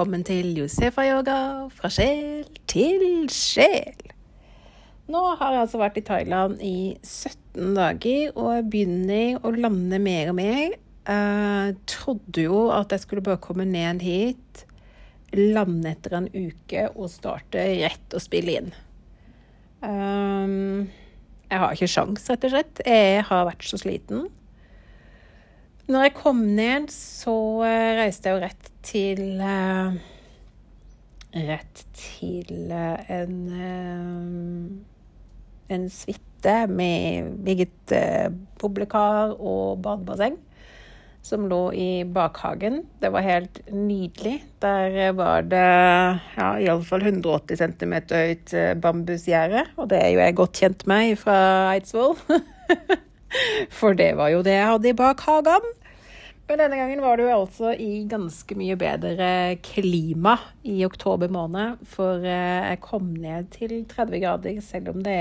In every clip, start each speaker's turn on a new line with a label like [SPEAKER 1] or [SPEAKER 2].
[SPEAKER 1] velkommen til Josefa-yoga fra sjel til sjel. Nå har jeg altså vært i Thailand i 17 dager, og begynner å lande mer og mer. Jeg trodde jo at jeg skulle bare komme ned hit, lande etter en uke og starte rett å spille inn. Um, jeg har ikke sjans, rett og slett. Jeg har vært så sliten. Når jeg kom ned, så uh, reiste jeg jo rett til uh, Rett til uh, en en suite med eget boblekar og badebasseng som lå i bakhagen. Det var helt nydelig. Der var det ja, iallfall 180 cm høyt bambusgjerde, og det er jo jeg godt kjent med fra Eidsvoll. For det var jo det jeg hadde i bakhagen. Men denne gangen var jo altså i ganske mye bedre klima i oktober måned. For eh, jeg kom ned til 30 grader, selv om det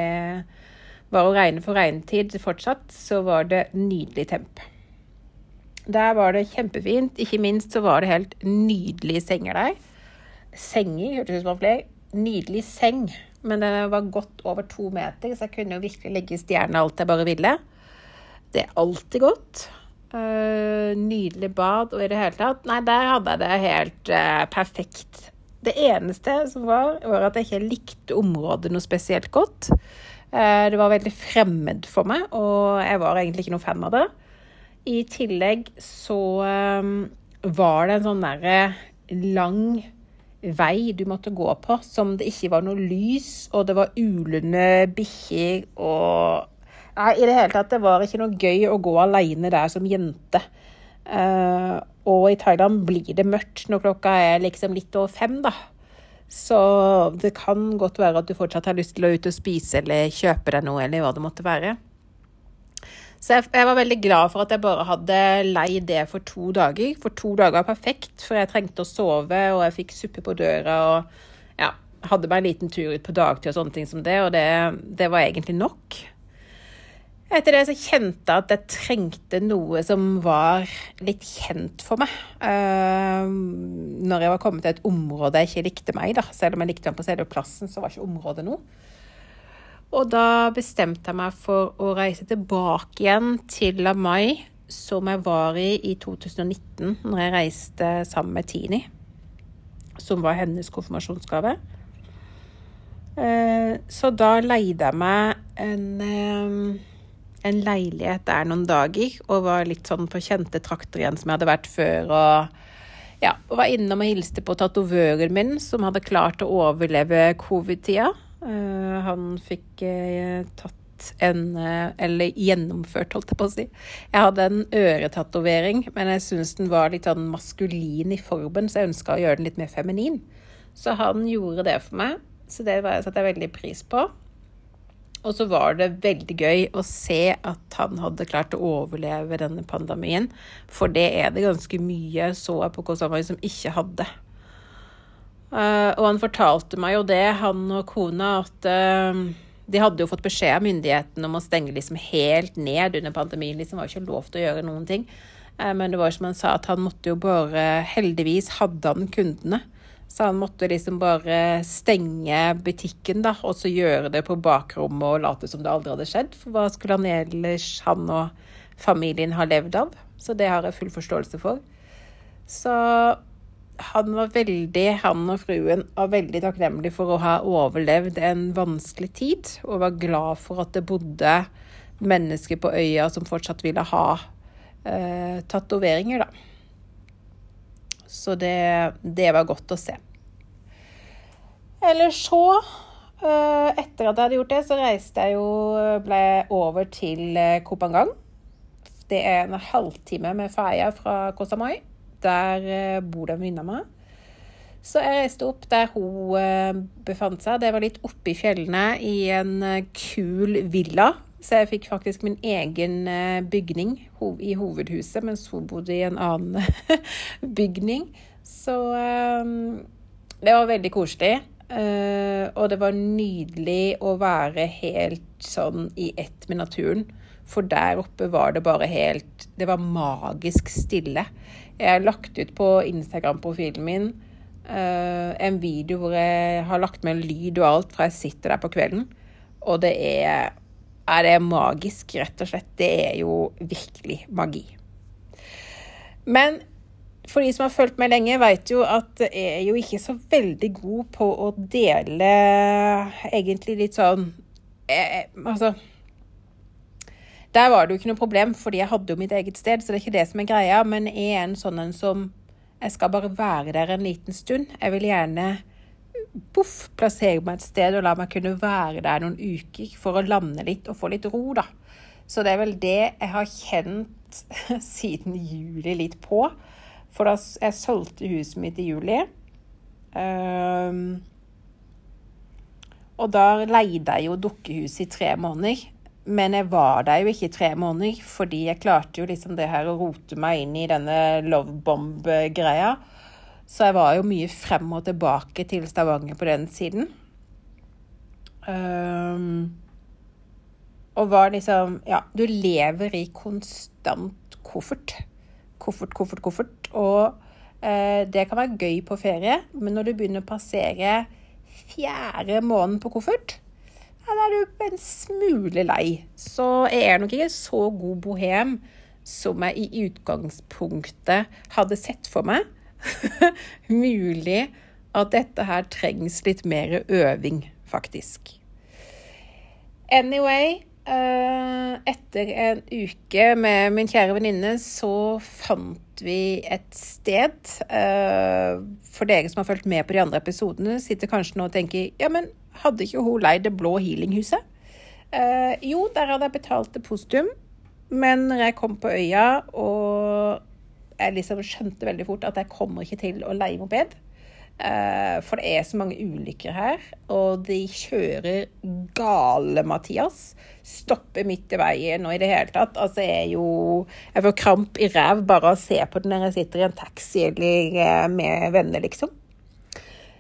[SPEAKER 1] var å regne for regntid fortsatt, så var det nydelig temp. Der var det kjempefint. Ikke minst så var det helt nydelige senger der. Senger, hørtes ut som flere. Nydelig seng. Men den var godt over to meter, så jeg kunne jo virkelig legge stjerne alt jeg bare ville. Det er alltid godt. Uh, nydelig bad og i det hele tatt. Nei, der hadde jeg det helt uh, perfekt. Det eneste som var, var at jeg ikke likte området noe spesielt godt. Uh, det var veldig fremmed for meg, og jeg var egentlig ikke noe fan av det. I tillegg så var det en sånn derre lang vei du måtte gå på, som det ikke var noe lys, og det var ulende bikkjer og Nei, i det hele tatt, det var ikke noe gøy å gå alene der som jente. Uh, og i Thailand blir det mørkt når klokka er liksom litt over fem, da. Så det kan godt være at du fortsatt har lyst til å ut og spise eller kjøpe deg noe, eller hva det måtte være. Så jeg, jeg, var veldig glad for at jeg bare hadde leid det for to dager. For to dager var perfekt, for jeg trengte å sove, og jeg fikk suppe på døra og ja, hadde meg en liten tur ut på dagtid og sånne ting som det, og det, det var egentlig nok. Etter det så kjente jeg at jeg trengte noe som var litt kjent for meg. Uh, når jeg var kommet til et område jeg ikke likte meg, da. Selv om jeg likte meg på selve plassen, så var ikke området noe. Og da bestemte jeg meg for å reise tilbake igjen til La Mai, som jeg var i i 2019, når jeg reiste sammen med Tini. Som var hennes konfirmasjonsgave. Uh, så da leide jeg meg en uh, en leilighet der noen dager og var litt sånn på kjente trakter igjen som jeg hadde vært før. Og ja, og var innom og hilste på tatovøren min, som hadde klart å overleve covid-tida. Uh, han fikk uh, tatt en uh, Eller gjennomført, holdt jeg på å si. Jeg hadde en øretatovering, men jeg syntes den var litt sånn maskulin i formen, så jeg ønska å gjøre den litt mer feminin. Så han gjorde det for meg, så det satte jeg veldig pris på. Og så var det veldig gøy å se at han hadde klart å overleve denne pandemien. For det er det ganske mye så jeg på Kosamai som ikke hadde. Uh, og han fortalte meg jo det, han og kona, at uh, de hadde jo fått beskjed av myndighetene om å stenge liksom helt ned under pandemien. Liksom var ikke lov til å gjøre noen ting. Uh, men det var som han sa, at han måtte jo bare Heldigvis hadde han kundene. Så han måtte liksom bare stenge butikken, da, og så gjøre det på bakrommet og late som det aldri hadde skjedd. For hva skulle han ellers, han og familien, ha levd av? Så det har jeg full forståelse for. Så han var veldig, han og fruen var veldig takknemlig for å ha overlevd en vanskelig tid, og var glad for at det bodde mennesker på øya som fortsatt ville ha eh, tatoveringer, da. Så det, det var godt å se. Eller så, eh, etter at jeg hadde gjort det, så reiste jeg jo ble over til eh, Kopangang. Det er en halvtime med feia fra Koh Samui. Der eh, bor det en venninne av meg. Så jeg reiste opp der hun befant seg. Det var litt oppe i fjellene, i en kul villa så jeg fikk faktisk min egen eh, bygning i hovedhuset, mens hun bodde i en annen bygning. Så um, det var veldig koselig. Uh, og det var nydelig å være helt sånn i ett med naturen. For der oppe var det bare helt Det var magisk stille. Jeg har lagt ut på Instagram-profilen min en video hvor jeg har lagt med lyd og alt fra jeg sitter der på kvelden. Og det er, er det magisk, rett og slett. Det er jo virkelig magi. Men for de som har fulgt meg lenge, vet jo at jeg er jo ikke så veldig god på å dele egentlig litt sånn eh, Altså Der var det jo ikke noe problem, fordi jeg hadde jo mitt eget sted, så det er ikke det som er greia. Men jeg er en sånn en som Jeg skal bare være der en liten stund. Jeg vil gjerne poff, plassere meg et sted og la meg kunne være der noen uker for å lande litt og få litt ro, da. Så det er vel det jeg har kjent siden juli litt på. For da jeg solgte huset mitt i juli. Um, og da leide jeg jo dukkehuset i tre måneder. Men jeg var der jo ikke i tre måneder, fordi jeg klarte jo liksom det her å rote meg inn i denne lovebomb-greia. Så jeg var jo mye frem og tilbake til Stavanger på den siden. Um, og var liksom Ja, du lever i konstant koffert. Koffert, koffert, koffert. Og eh, det kan være gøy på ferie, men når du begynner å passere fjerde måneden på koffert, ja, da er du en smule lei. Så jeg er nok ikke så god bohem som jeg i utgangspunktet hadde sett for meg. Mulig at dette her trengs litt mer øving, faktisk. Anyway, Eh, etter en uke med min kjære venninne, så fant vi et sted. Eh, for dere som har fulgt med på de andre episodene, sitter kanskje nå og tenker ja, men hadde ikke hun leid det blå healinghuset? Eh, jo, der hadde jeg betalt depositum, men når jeg kom på øya og jeg liksom skjønte veldig fort at jeg kommer ikke til å leie moped, Eh, for det er så mange ulykker her, og de kjører gale, Mathias. Stopper midt i veien og i det hele tatt. Altså, jeg er jo Jeg får kramp i ræv bare av å se på det når jeg sitter i en taxi eller eh, med venner, liksom.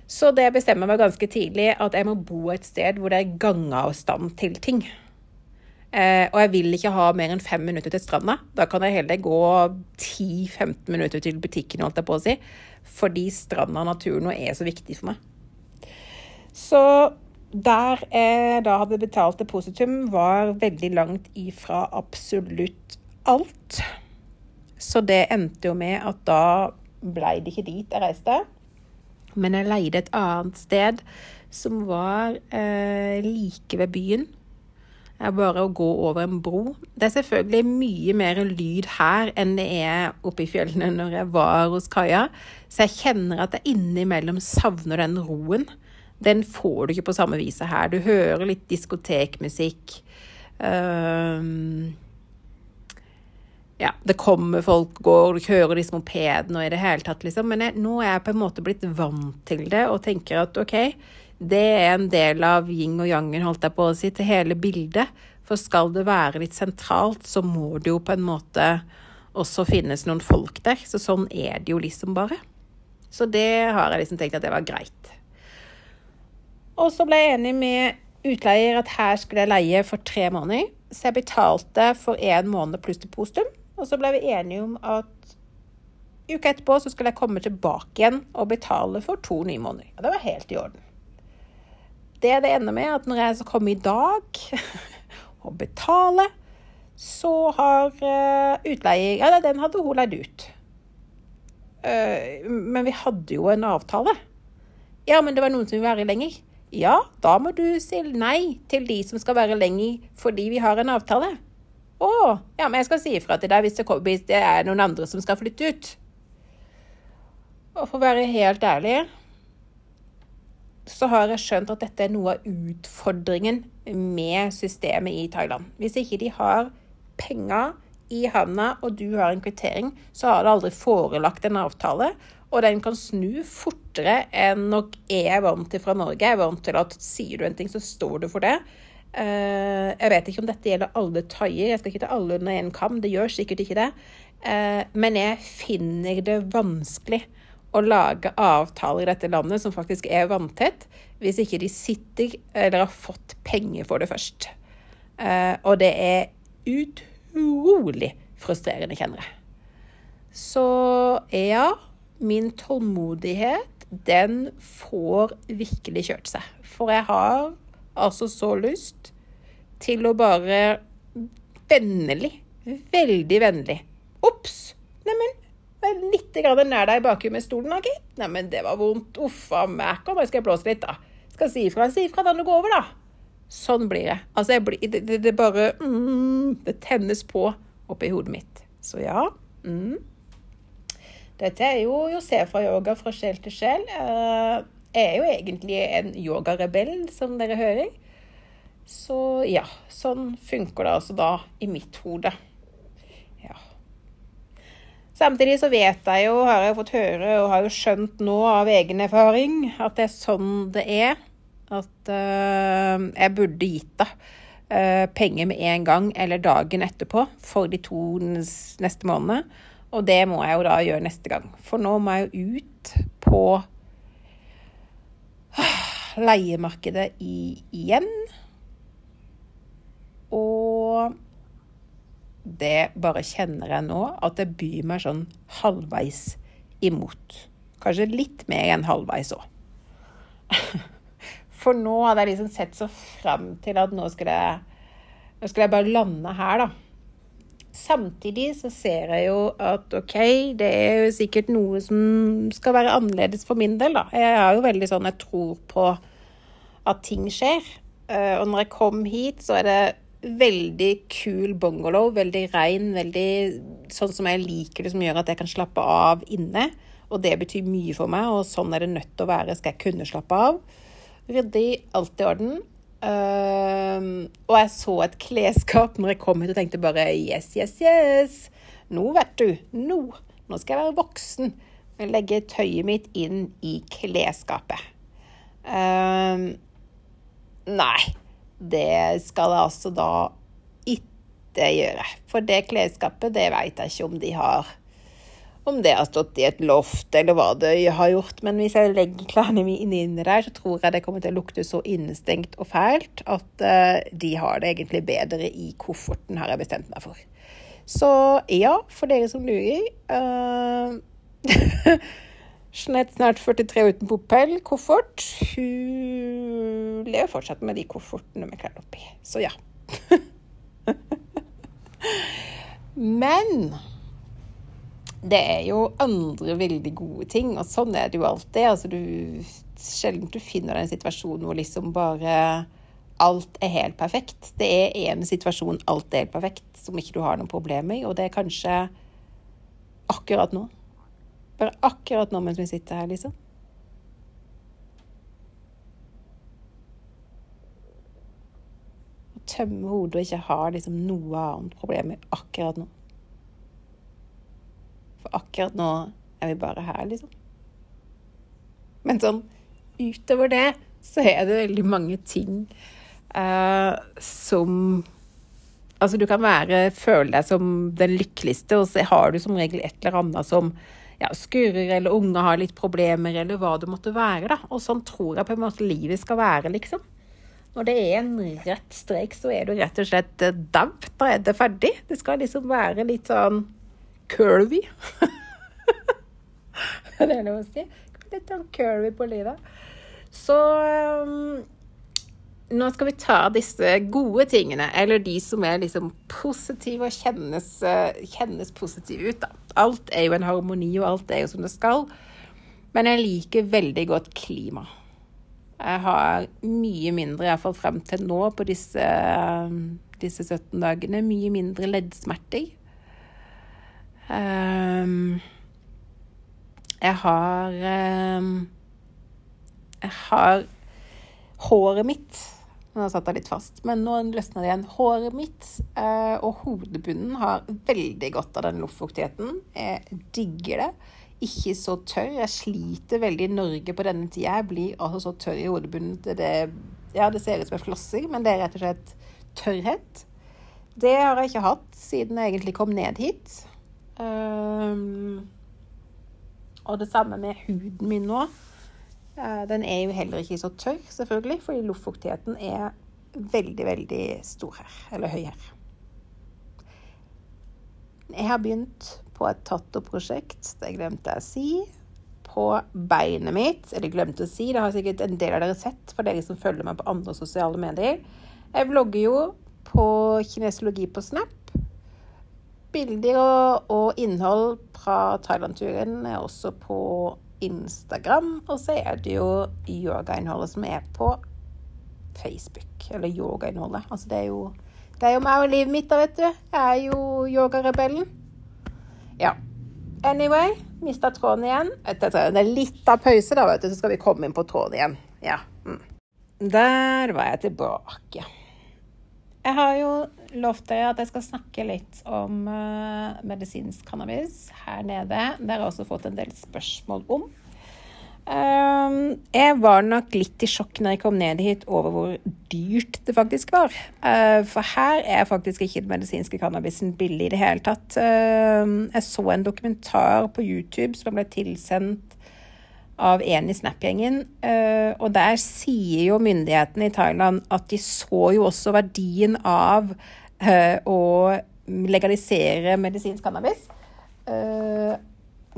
[SPEAKER 1] Så det bestemmer meg ganske tidlig at jeg må bo et sted hvor det er gangavstand til ting. Eh, og jeg vil ikke ha mer enn fem minutter til stranda. Da kan jeg heller gå 10-15 minutter til butikken, holdt jeg på å si fordi stranda og naturen er så viktig for meg. Så der jeg da hadde betalt depositum, var veldig langt ifra absolutt alt. Så det endte jo med at da blei det ikke dit jeg reiste. Men jeg leide et annet sted som var eh, like ved byen er bare å gå over en bro. Det er selvfølgelig mye mer lyd her enn det er oppe i fjellene når jeg var hos Kaja, så jeg kjenner at jeg innimellom savner den roen. Den får du ikke på samme vis her. Du hører litt diskotekmusikk. Um, ja, det kommer folk, går, du hører disse mopedene og i det hele tatt, liksom. Men jeg, nå er jeg på en måte blitt vant til det og tenker at OK, det er en del av yin og yangen, holdt jeg på å si, til hele bildet. For skal det være litt sentralt, så må det jo på en måte også finnes noen folk der. Så sånn er det jo liksom bare. Så det har jeg liksom tenkt at det var greit. Og så ble jeg enig med utleier at her skulle jeg leie for tre måneder. Så jeg betalte for én måned pluss depositum. Og så ble vi enige om at uka etterpå så skulle jeg komme tilbake igjen og betale for to nye måneder. Og det var helt i orden. Det det ender med, at når jeg skal komme i dag og betale, så har uh, utleier Ja, den hadde hun leid ut. Uh, men vi hadde jo en avtale. Ja, men det var noen som ville være lenger. Ja, da må du si nei til de som skal være lenger fordi vi har en avtale. Å, ja, men jeg skal si ifra til deg hvis det, hvis det er noen andre som skal flytte ut. Og for å være helt ærlig så har jeg skjønt at dette er noe av utfordringen med systemet i Thailand. Hvis ikke de har penger i handa, og du har en kvittering, så har det aldri forelagt en avtale. Og den kan snu fortere enn nok jeg er vant til fra Norge. Jeg er vant til at sier du en ting, så står du for det. Eh, jeg vet ikke om dette gjelder alle thaier. Jeg skal ikke ta alle under én kam. Det gjør sikkert ikke det. Eh, men jeg finner det vanskelig å lage avtaler i dette landet som faktisk er vanntett, hvis ikke de sitter eller har fått penger for det først. Uh, og det er utrolig frustrerende, kjenner jeg. Så ja, min tålmodighet den får virkelig kjørt seg. For jeg har altså så lyst til å bare vennlig, veldig vennlig Ops! Neimen, litt nær deg i bakhuet med stolen, da, gitt. Neimen, det var vondt. Uff a meg. jeg skal blåse litt, da. Skal si ifra. Si ifra da det går over, da. Sånn blir det. Altså, jeg blir, det, det, det, bare mm, Det tennes på oppi hodet mitt. Så ja. Mm. Dette er jo Josef fra sjel til sjel. Eh, jeg er jo egentlig en yogarebell, som dere hører. Så ja, sånn funker det altså da i mitt hode. Samtidig så vet jeg jo, har jeg fått høre og har jo skjønt nå av egen erfaring, at det er sånn det er. At uh, jeg burde gitt deg uh, penger med en gang eller dagen etterpå for de to neste månedene. Og det må jeg jo da gjøre neste gang. For nå må jeg jo ut på leiemarkedet i, igjen. Og det bare kjenner jeg nå at det byr meg sånn halvveis imot. Kanskje litt mer enn halvveis òg. For nå hadde jeg liksom sett så fram til at nå skulle jeg, nå skulle jeg bare lande her, da. Samtidig så ser jeg jo at OK, det er jo sikkert noe som skal være annerledes for min del, da. Jeg er jo veldig sånn jeg tror på at ting skjer. Eh, og når jeg kom hit, så er det veldig kul bungalow. Veldig rein, veldig sånn som jeg liker det, som gjør at jeg kan slappe av inne. Og det betyr mye for meg, og sånn er det nødt til å være skal jeg kunne slappe av. Ryddig, alt i orden. Uh, og jeg så et klesskap når jeg kom hit og tenkte bare yes, yes, yes. Nå, vet du. Nå. Nå skal jeg være voksen. Jeg legge tøyet mitt inn i klesskapet. Uh, nei. Det skal jeg altså da ikke gjøre. For det klesskapet, det veit jeg ikke om de har om det har stått i et loft, eller hva det har gjort. Men hvis jeg legger klærne mine inni der, så tror jeg det kommer til å lukte så innestengt og fælt at uh, de har det egentlig bedre i kofferten, har jeg bestemt meg for. Så ja, for dere som lurer uh, Jeanette, snart 43 uten propell, koffert. Hun lever fortsatt med de koffertene med klær oppi. Så ja. Men det er jo andre veldig gode ting, og sånn er det jo alltid. Altså, du, sjelden du finner deg en situasjon hvor liksom bare alt er helt perfekt. Det er en situasjon alt er helt perfekt, som ikke du har noen problemer i, og det er kanskje akkurat nå. Bare akkurat nå mens vi sitter her, liksom. Tømme hodet og ikke ha liksom noe annet problem akkurat nå. For akkurat nå er vi bare her, liksom. Men sånn utover det så er det veldig mange ting uh, som Altså, du kan være, føle deg som den lykkeligste, og så har du som regel et eller annet som ja, skurrer, eller unger har litt problemer, eller hva det måtte være. da. Og sånn tror jeg på en måte livet skal være, liksom. Når det er en rett strek, så er du rett og slett eh, dau. Da er det ferdig. Det skal liksom være litt sånn curvy. det er lov å si. Litt sånn curvy på livet. Så um, nå skal vi ta disse gode tingene, eller de som er liksom positive og kjennes, uh, kjennes positive ut, da. Alt er jo en harmoni, og alt er jo som det skal. Men jeg liker veldig godt klima. Jeg har mye mindre, iallfall frem til nå på disse, disse 17 dagene, mye mindre leddsmerter. Um, jeg har um, Jeg har håret mitt Nå satt jeg litt fast, men nå løsner det igjen. Håret mitt uh, og hodebunnen har veldig godt av den luftfuktigheten. Jeg digger det. Ikke så tørr. Jeg sliter veldig i Norge på denne tida. Jeg blir altså så tørr i hodebunnen. Det, ja, det ser ut som jeg flosser, men det er rett og slett tørrhet. Det har jeg ikke hatt siden jeg egentlig kom ned hit. Um, og det samme med huden min nå. Uh, den er jo heller ikke så tørr, selvfølgelig, fordi luftfuktigheten er veldig, veldig stor her. Eller høy her. Jeg har begynt på et Tatto-prosjekt, det glemte jeg å si, på beinet mitt. Eller glemte å si? Det har sikkert en del av dere sett, for dere som følger meg på andre sosiale medier. Jeg vlogger jo på kinesologi på Snap. Bilder og, og innhold fra Thailand-turen er også på Instagram. Og så er det jo yogainnholdet som er på Facebook. Eller yogainnholdet. Altså det er jo det er jo meg og livet mitt, da, vet du. Jeg er jo yogarebellen. Ja. Anyway, mista tråden igjen. Det er litt av pause, da, vet du, så skal vi komme inn på tråden igjen. Ja. Mm. Der var jeg tilbake. Jeg har jo lovt dere at jeg skal snakke litt om uh, medisinsk cannabis her nede. Det har jeg også fått en del spørsmål om. Um, jeg var nok litt i sjokk når jeg kom ned hit over hvor dyrt det faktisk var. Uh, for her er faktisk ikke den medisinske cannabisen billig i det hele tatt. Uh, jeg så en dokumentar på YouTube som ble tilsendt av en i Snap-gjengen. Eh, og der sier jo myndighetene i Thailand at de så jo også verdien av å legalisere medisinsk cannabis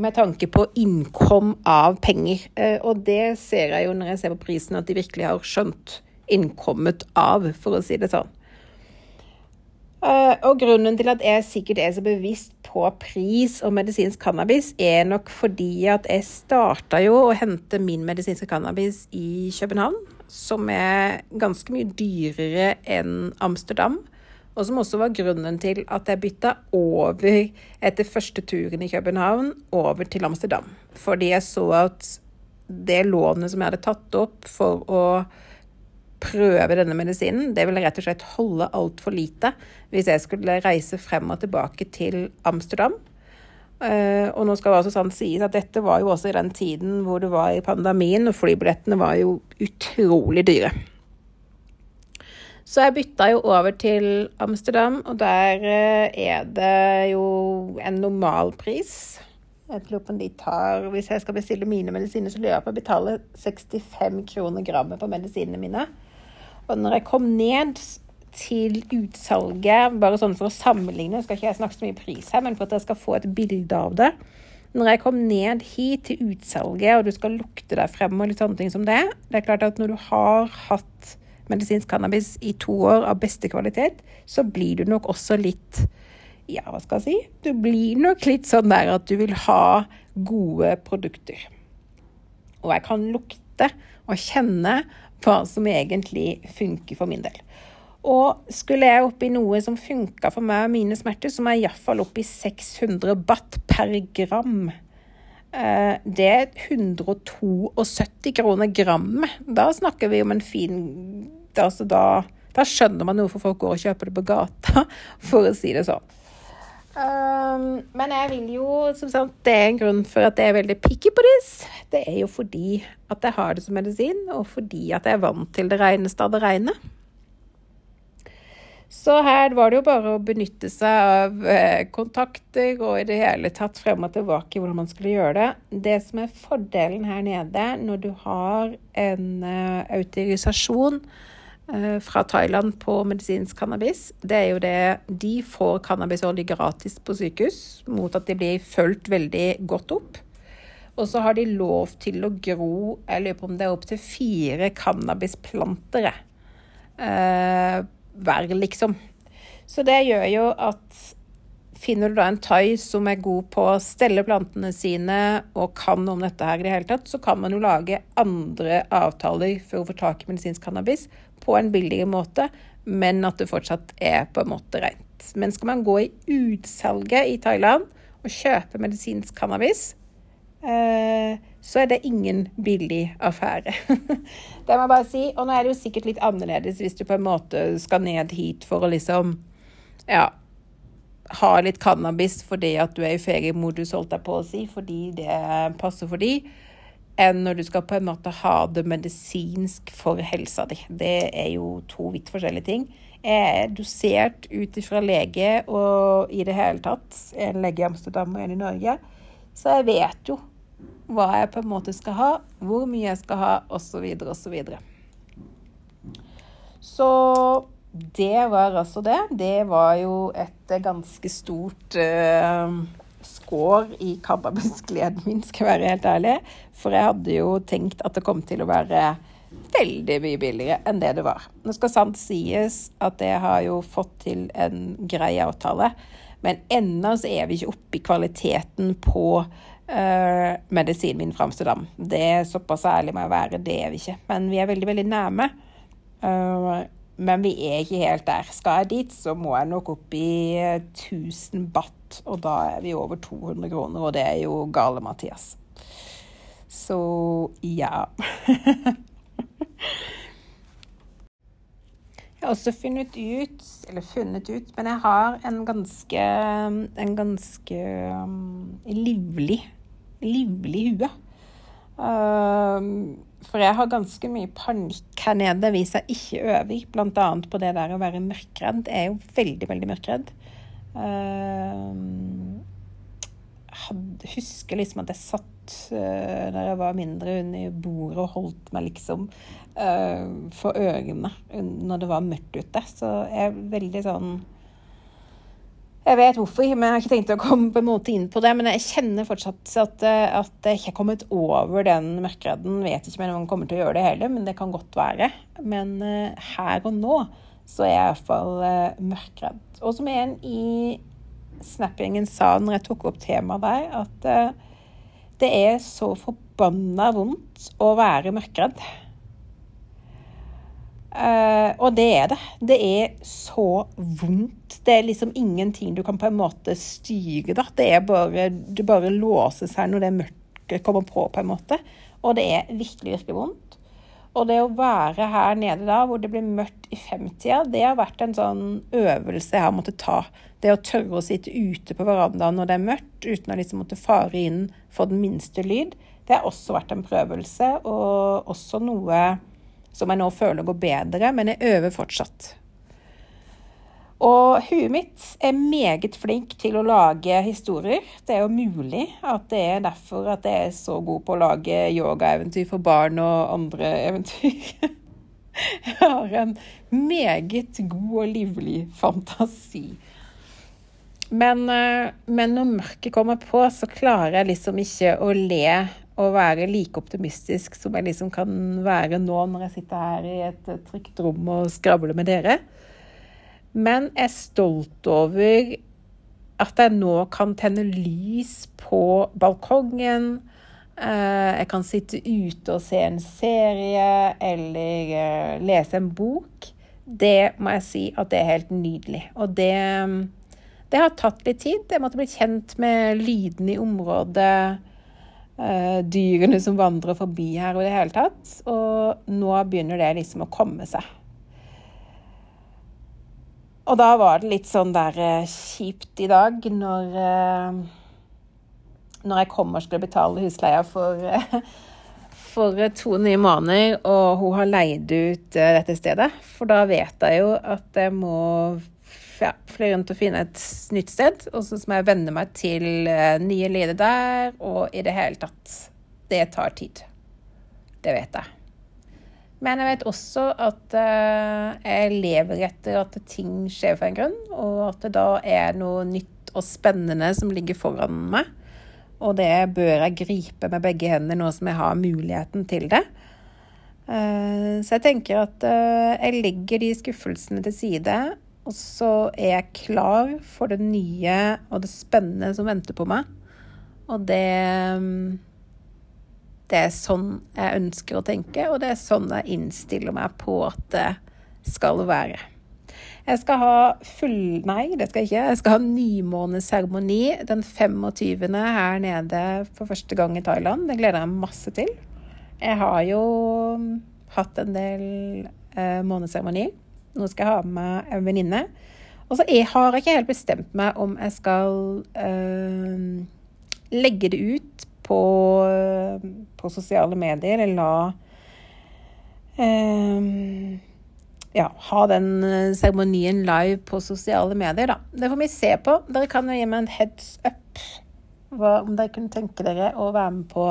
[SPEAKER 1] med tanke på innkom av penger. Eh, og det ser jeg jo når jeg ser på prisen, at de virkelig har skjønt innkommet av, for å si det sånn. Eh, og grunnen til at jeg sikkert er så bevisst på pris og medisinsk cannabis, er nok fordi at jeg starta jo å hente min medisinske cannabis i København, som er ganske mye dyrere enn Amsterdam. Og som også var grunnen til at jeg bytta over etter første turen i København over til Amsterdam. Fordi jeg så at det lånet som jeg hadde tatt opp for å prøve denne medisinen, det ville rett og slett holde altfor lite hvis jeg skulle reise frem og tilbake til Amsterdam. Uh, og nå skal det også sånn sies at dette var jo også i den tiden hvor det var i pandemien, og flybillettene var jo utrolig dyre. Så jeg bytta jo over til Amsterdam, og der eh, er det jo en normalpris. Jeg lurer på om de tar Hvis jeg skal bestille mine medisiner, så lurer jeg på å betale 65 kroner grammet på medisinene mine. Og når jeg kom ned til utsalget, bare sånn for å sammenligne, skal ikke jeg snakke så mye pris her, men for at jeg skal få et bilde av det Når jeg kom ned hit til utsalget, og du skal lukte deg frem og litt sånne ting som det Det er klart at når du har hatt medisinsk cannabis i to år av beste kvalitet, så blir du nok også litt Ja, hva skal jeg si? Du blir nok litt sånn der at du vil ha gode produkter. Og jeg kan lukte og kjenne hva som egentlig funker for min del. Og skulle jeg oppi noe som funka for meg og mine smerter, så må jeg iallfall opp i 600 watt per gram. Eh, det er 172 kroner grammet. Da snakker vi om en fin altså da, da, skjønner man hvorfor folk går og kjøper det på gata, for å si det sånn. Um, men jeg vil jo, som sagt, det er en grunn for at jeg er veldig picky på this. Det er jo fordi at jeg har det som medisin, og fordi at jeg er vant til det reneste av det rene. Så her var det jo bare å benytte seg av eh, kontakter og i det hele tatt frem og tilbake hvordan man skulle gjøre det. Det som er fordelen her nede når du har en uh, autorisasjon Eh, fra Thailand på medisinsk cannabis, det er jo det De får cannabisolje gratis på sykehus mot at de blir fulgt veldig godt opp. Og så har de lov til å gro jeg lurer på om det er opptil fire cannabisplanter eh, hver, liksom. Så det gjør jo at finner du da en thai som er god på å stelle plantene sine og kan om dette her i det hele tatt, så kan man jo lage andre avtaler for å få tak i medisinsk cannabis på en billigere måte, men at det fortsatt er på en måte rent. Men skal man gå i utsalget i Thailand og kjøpe medisinsk cannabis, eh, så er det ingen billig affære. det må jeg bare si. Og nå er det jo sikkert litt annerledes hvis du på en måte skal ned hit for å liksom ja, ha litt cannabis fordi at du er i feriemodus, holdt jeg på å si, fordi det passer for de enn når du skal på en måte ha det medisinsk for helsa di. Det er jo to vidt forskjellige ting. Jeg er dosert ut ifra lege og i det hele tatt. En lege i Amsterdam og en i Norge. Så jeg vet jo hva jeg på en måte skal ha, hvor mye jeg skal ha, osv., osv. Så, videre. så det var altså det. Det var jo et ganske stort uh, skår i cannabisgleden min, skal jeg være helt ærlig. For jeg hadde jo tenkt at det kom til å være veldig mye billigere enn det det var. Nå skal sant sies at jeg har jo fått til en grei avtale, men ennå så er vi ikke oppe i kvaliteten på uh, medisinen min fra Amsterdam. Det er såpass ærlig må jeg være, det er vi ikke. Men vi er veldig, veldig nærme. Uh, men vi er ikke helt der. Skal jeg dit, så må jeg nok opp i 1000 baht, og da er vi over 200 kroner, og det er jo gale, Mathias. Så ja. Jeg har også funnet ut, eller funnet ut, men jeg har en ganske, en ganske um, livlig, livlig hue. Um, for jeg har ganske mye panikk her nede hvis jeg ikke øver, bl.a. på det der å være mørkredd. Jeg er jo veldig, veldig mørkredd. Jeg husker liksom at jeg satt da jeg var mindre under bordet og holdt meg liksom uh, for øynene når det var mørkt ute. Så jeg er veldig sånn Jeg vet hvorfor, men jeg har ikke tenkt å komme på en måte inn på det. Men jeg kjenner fortsatt at, eh, at jeg ikke har kommet over den mørkeredden. Vet ikke om jeg kommer til å gjøre det heller, men det kan godt være. Men uh, her og nå så er jeg iallfall uh, mørkredd. Og som en i Snap-gjengen sa når jeg tok opp temaet der, at det er så forbanna vondt å være mørkredd. Uh, og det er det. Det er så vondt. Det er liksom ingenting du kan på en måte styre. Da. Det er bare, det bare låser seg når det mørket kommer på, på en måte. Og det er virkelig, virkelig vondt. Og det å være her nede da, hvor det blir mørkt i femtida, det har vært en sånn øvelse jeg har måttet ta. Det å tørre å sitte ute på verandaen når det er mørkt, uten å liksom måtte fare inn for den minste lyd, det har også vært en prøvelse, og også noe som jeg nå føler går bedre, men jeg øver fortsatt. Og huet mitt er meget flink til å lage historier. Det er jo mulig at det er derfor at jeg er så god på å lage yogaeventyr for barn og andre eventyr. Jeg har en meget god og livlig fantasi. Men, eh, men når mørket kommer på, så klarer jeg liksom ikke å le og være like optimistisk som jeg liksom kan være nå når jeg sitter her i et trygt rom og skravler med dere. Men jeg er stolt over at jeg nå kan tenne lys på balkongen. Eh, jeg kan sitte ute og se en serie eller eh, lese en bok. Det må jeg si at det er helt nydelig. Og det, det har tatt litt tid. Jeg måtte bli kjent med lydene i området uh, dyrene som vandrer forbi her og i det hele tatt. Og nå begynner det liksom å komme seg. Og da var det litt sånn der uh, kjipt i dag når uh, Når jeg kom og skulle betale husleia for, for to nye måneder, og hun har leid ut dette stedet. For da vet jeg jo at jeg må ja, fly rundt og finne et nytt sted. Og så må jeg venne meg til nye leder der, og i det hele tatt Det tar tid. Det vet jeg. Men jeg vet også at uh, jeg lever etter at ting skjer for en grunn, og at det da er noe nytt og spennende som ligger foran meg. Og det bør jeg gripe med begge hendene nå som jeg har muligheten til det. Uh, så jeg tenker at jeg legger de skuffelsene til side og så er jeg klar for det nye og det spennende som venter på meg. Og det Det er sånn jeg ønsker å tenke, og det er sånn jeg innstiller meg på at det skal være. Jeg skal ha full... Nei, det skal jeg ikke. Jeg skal ha nymåneseremoni den 25. her nede for første gang i Thailand. Det gleder jeg meg masse til. Jeg har jo hatt en del eh, måneseremoni. Nå skal jeg ha med meg en venninne. Og så jeg har ikke helt bestemt meg om jeg skal eh, legge det ut på, på, sosiale medier, la eh, ja, ha den eh, seremonien live på sosiale medier, da. Det får vi se på. Dere kan jo gi meg en heads up hva, om dere kunne tenke dere å være med på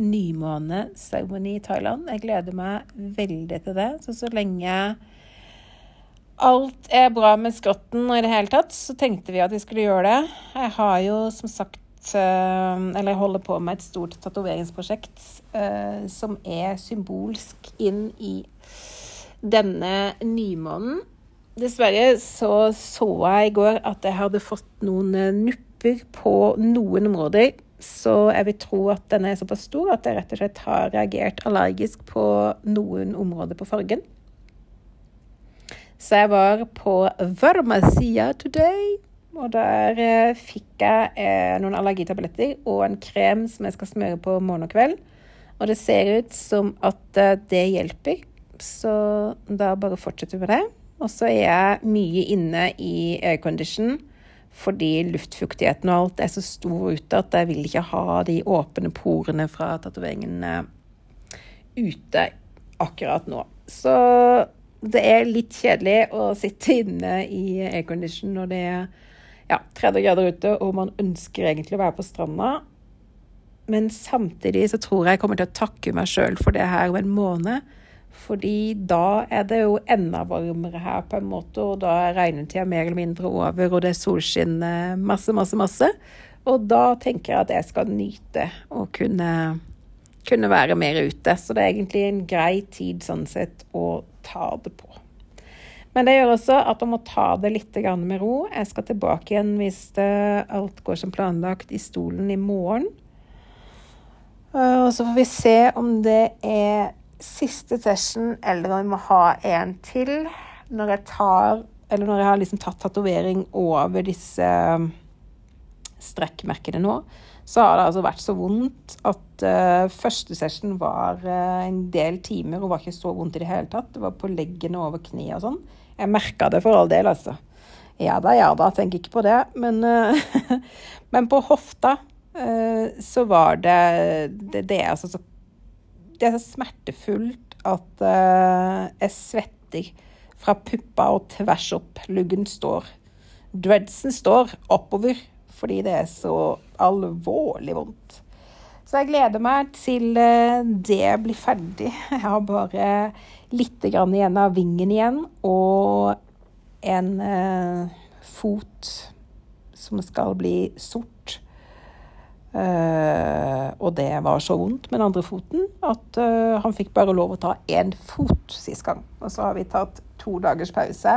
[SPEAKER 1] nymåneseremoni i Thailand. Jeg gleder meg veldig til det. Så så lenge alt er bra med skrotten og i det hele tatt, så tenkte vi at vi skulle gjøre det. Jeg har jo som sagt Eller jeg holder på med et stort tatoveringsprosjekt som er symbolsk inn i denne nymånen. Dessverre så så jeg i går at jeg hadde fått noen nupper på noen områder. Så jeg vil tro at den er såpass stor at jeg rett og slett har reagert allergisk på noen områder på fargen. Så jeg var på Varmasia today, og der eh, fikk jeg eh, noen allergitabletter og en krem som jeg skal smøre på morgen og kveld. Og det ser ut som at eh, det hjelper, så da bare fortsetter vi med det. Og så er jeg mye inne i aircondition fordi luftfuktigheten og alt er så stor ute at jeg vil ikke ha de åpne porene fra tatoveringen ute akkurat nå. Så det er litt kjedelig å sitte inne i aircondition når det er ja, 30 grader ute og man ønsker egentlig å være på stranda. Men samtidig så tror jeg jeg kommer til å takke meg sjøl for det her om en måned. Fordi da er det jo enda varmere her, på en måte, og da er regnetida mer eller mindre over, og det er solskinn masse, masse, masse. Og da tenker jeg at jeg skal nyte å kunne, kunne være mer ute. Så det er egentlig en grei tid sånn sett å ta det på. Men det gjør også at man må ta det litt med ro. Jeg skal tilbake igjen hvis alt går som planlagt i stolen i morgen. Og så får vi se om det er siste session, eller om vi må ha en til når jeg tar Eller når jeg har liksom tatt tatovering over disse um, strekkmerkene nå, så har det altså vært så vondt at uh, første session var uh, en del timer og var ikke så vondt i det hele tatt. Det var på leggene over kneet og sånn. Jeg merka det for all del, altså. Ja da, ja da, tenker ikke på det. Men, uh, men på hofta så var det Det, det er altså så det er så smertefullt at uh, jeg svetter fra puppa og tvers opp. Luggen står. Dreadsen står oppover fordi det er så alvorlig vondt. Så jeg gleder meg til uh, det blir ferdig. Jeg har bare litt igjen av vingen igjen og en uh, fot som skal bli sort. Uh, og det var så vondt med den andre foten at uh, han fikk bare lov å ta én fot sist gang. Og så har vi tatt to dagers pause.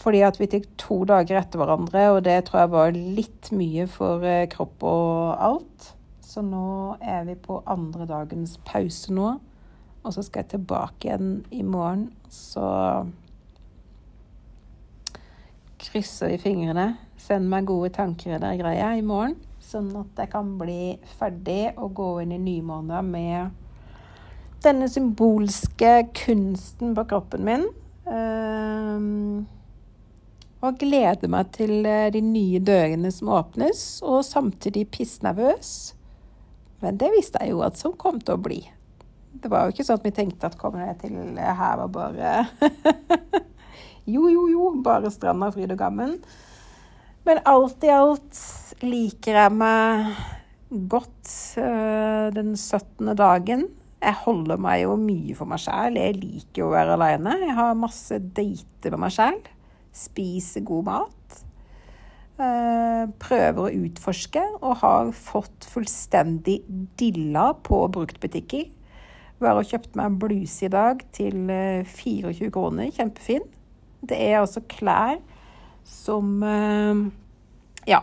[SPEAKER 1] Fordi at vi tok to dager etter hverandre, og det tror jeg var litt mye for uh, kropp og alt. Så nå er vi på andre dagens pause nå. Og så skal jeg tilbake igjen i morgen. Så krysser vi fingrene. Send meg gode tanker der greia i morgen, sånn at jeg kan bli ferdig og gå inn i nymåneder med denne symbolske kunsten på kroppen min. Um, og gleder meg til eh, de nye dørene som åpnes, og samtidig pissnervøs. Men det visste jeg jo at sånn kom til å bli. Det var jo ikke sånn at vi tenkte at kommer jeg til her og bare Jo, jo, jo, bare stranda, fryd og gammen. Men alt i alt liker jeg meg godt uh, den 17. dagen. Jeg holder meg jo mye for meg sjæl. Jeg liker å være aleine. Jeg har masse dater med meg sjæl. Spiser god mat. Uh, prøver å utforske og har fått fullstendig dilla på bruktbutikker. Var og kjøpte meg en bluse i dag til 24 eh, kroner. Kjempefin. Det er altså klær som eh, ja,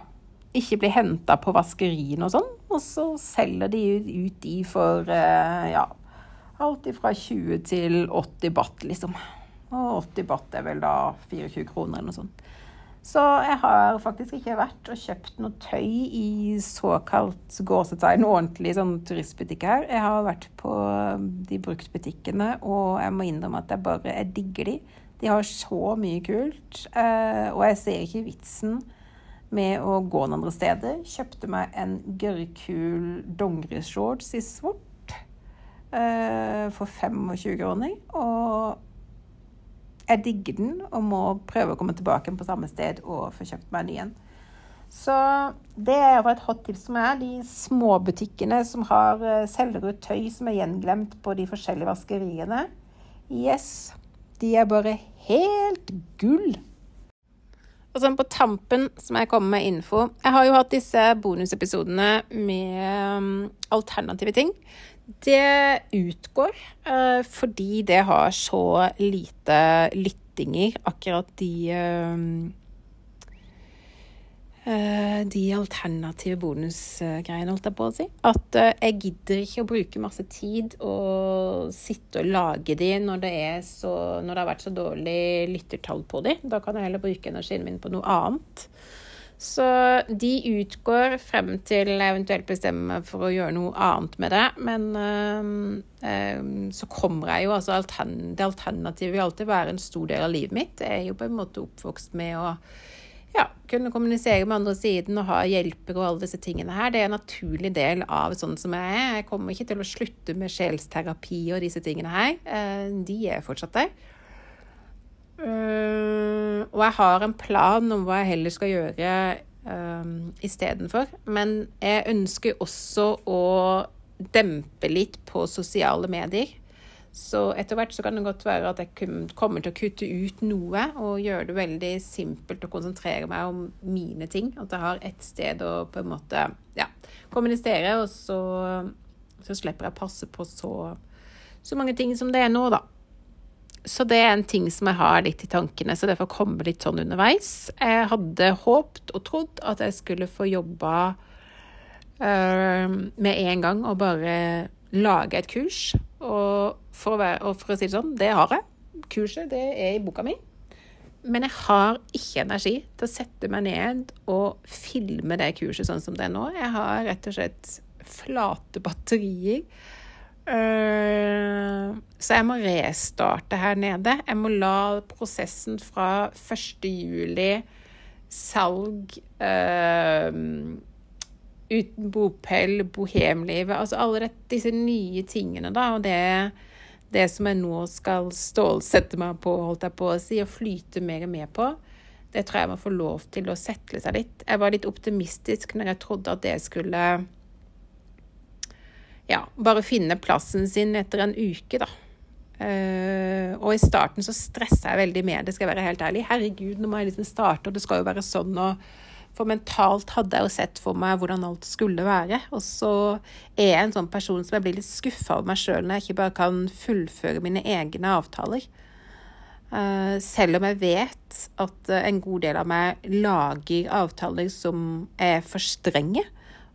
[SPEAKER 1] ikke blir henta på vaskerien og sånn. Og så selger de ut de for eh, ja, alt fra 20 til 80 baht, liksom. Og 80 baht er vel da 24 kroner eller noe sånt. Så jeg har faktisk ikke vært og kjøpt noe tøy i såkalt gåsetegn ordentlig sånn turistbutikk her. Jeg har vært på de bruktbutikkene, og jeg må innrømme at jeg bare jeg digger de. De har så mye kult, eh, og jeg ser ikke vitsen med å gå noen andre steder. Kjøpte meg en gørrkul dongerishorts i svart eh, for 25 kroner. Og jeg digger den og må prøve å komme tilbake på samme sted og få kjøpt meg en ny en. Så det er et hot tips som er de småbutikkene som har eh, selger ut tøy som er gjenglemt på de forskjellige vaskeriene. Yes. De er bare helt gull. Og sånn på tampen så må jeg komme med info. Jeg har jo hatt disse bonusepisodene med um, alternative ting. Det utgår uh, fordi det har så lite lyttinger, akkurat de um, Eh, de alternative bonusgreiene, holdt jeg på å si. At eh, jeg gidder ikke å bruke masse tid og sitte og lage de når det, så, når det har vært så dårlig lyttertall på de. Da kan jeg heller bruke energien min på noe annet. Så de utgår frem til eventuelt bestemmer meg for å gjøre noe annet med det. Men øh, øh, så kommer jeg jo altså altern Det alternativet vil alltid være en stor del av livet mitt. Jeg er jo på en måte oppvokst med å ja, kunne kommunisere med andre siden og ha hjelper og alle disse tingene her. Det er en naturlig del av sånn som jeg er. Jeg kommer ikke til å slutte med sjelsterapi og disse tingene her. Eh, de er fortsatt der. Eh, og jeg har en plan om hva jeg heller skal gjøre um, istedenfor. Men jeg ønsker også å dempe litt på sosiale medier. Så etter hvert så kan det godt være at jeg kommer til å kutte ut noe og gjøre det veldig simpelt å konsentrere meg om mine ting. At jeg har ett sted å på en måte ja, kommunisere, og så, så slipper jeg å passe på så, så mange ting som det er nå, da. Så det er en ting som jeg har litt i tankene, så det får komme litt sånn underveis. Jeg hadde håpt og trodd at jeg skulle få jobba uh, med en gang og bare lage et kurs. Og for, å være, og for å si det sånn, det har jeg. Kurset det er i boka mi. Men jeg har ikke energi til å sette meg ned og filme det kurset sånn som det er nå. Jeg har rett og slett flate batterier. Uh, så jeg må restarte her nede. Jeg må la prosessen fra 1. juli, salg uh, uten bopel, bohemlivet Altså alle disse nye tingene, da. Og det, det som jeg nå skal stålsette meg på, holdt jeg på å si, og flyte mer og mer på, det tror jeg må få lov til å setle seg litt. Jeg var litt optimistisk når jeg trodde at det skulle ja, bare finne plassen sin etter en uke, da. Uh, og i starten så stressa jeg veldig med det, skal jeg være helt ærlig. Herregud, nå må jeg liksom starte, og det skal jo være sånn, og for mentalt hadde jeg jo sett for meg hvordan alt skulle være. Og så er jeg en sånn person som jeg blir litt skuffa over meg sjøl når jeg ikke bare kan fullføre mine egne avtaler. Uh, selv om jeg vet at en god del av meg lager avtaler som er for strenge,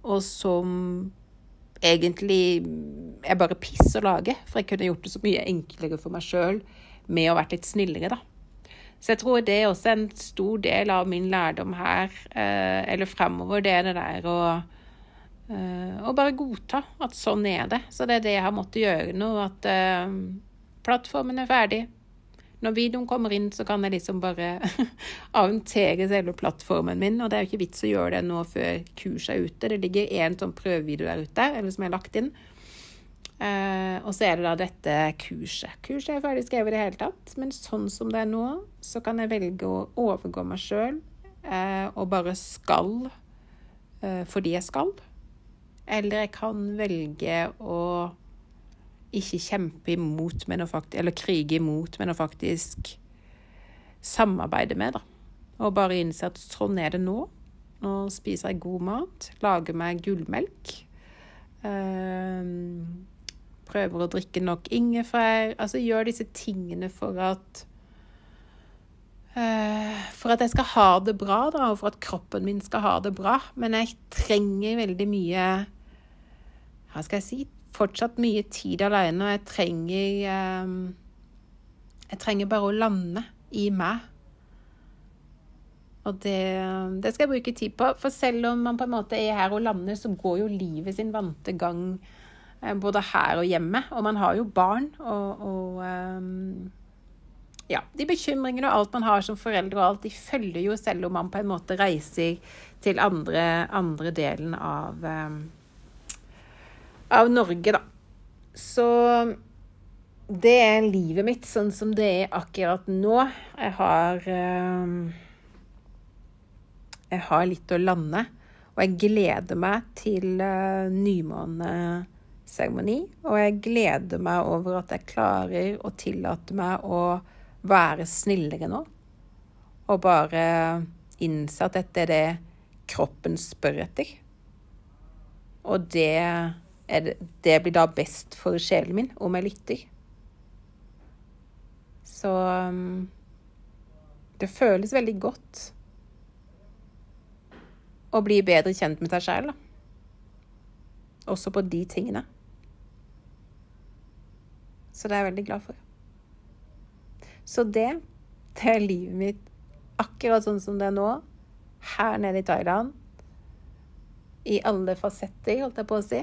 [SPEAKER 1] og som egentlig er bare piss å lage. For jeg kunne gjort det så mye enklere for meg sjøl med å vært litt snillere, da. Så jeg tror det er også en stor del av min lærdom her, eh, eller fremover, det er det der å og bare godta at sånn er det. Så det er det jeg har måttet gjøre nå, at uh, plattformen er ferdig. Når videoen kommer inn, så kan jeg liksom bare aventere selve plattformen min. Og det er jo ikke vits å gjøre det nå før kurset er ute. Det ligger én sånn prøvevideo der ute, eller som jeg har lagt inn. Uh, og så er det da dette kurset. Kurset er ferdig skrevet i det hele tatt, men sånn som det er nå, så kan jeg velge å overgå meg sjøl uh, og bare skal uh, fordi jeg skal. Eller jeg kan velge å ikke kjempe imot, men å faktisk, eller krige imot, men å faktisk samarbeide med, da. Og bare innse at sånn er det nå. Nå spiser jeg god mat, lager meg gullmelk. Uh, prøver å drikke nok ingefær. Altså gjør disse tingene for at uh, For at jeg skal ha det bra, da, og for at kroppen min skal ha det bra. Men jeg trenger veldig mye Hva skal jeg si? Fortsatt mye tid alene, og jeg trenger um, Jeg trenger bare å lande i meg. Og det, det, skal jeg bruke tid på. For selv om man på en måte er her og lander, så går jo livet sin vante gang Eh, både her og hjemme. Og man har jo barn og, og um, ja, de bekymringene og alt man har som foreldre og alt, de følger jo selv om man på en måte reiser til andre, andre delen av, um, av Norge, da. Så det er livet mitt sånn som det er akkurat nå. Jeg har um, Jeg har litt å lande, og jeg gleder meg til nymåneseremoni. og jeg gleder meg over at jeg klarer å tillate meg å være snillere nå. Og bare innse at dette er det kroppen spør etter. Og det, det, det blir da best for sjelen min om jeg lytter. Så um, det føles veldig godt å bli bedre kjent med seg sjæl. Også på de tingene. Så det er jeg veldig glad for. Så det, det er livet mitt akkurat sånn som det er nå, her nede i Thailand. I alle fasetter, holdt jeg på å si.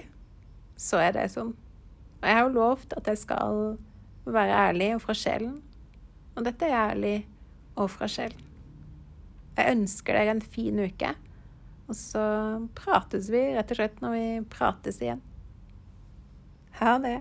[SPEAKER 1] Så er det sånn. Og jeg har jo lovt at jeg skal være ærlig og fra sjelen. Og dette er ærlig og fra sjelen. Jeg ønsker dere en fin uke. Og så prates vi rett og slett når vi prates igjen. Ha det.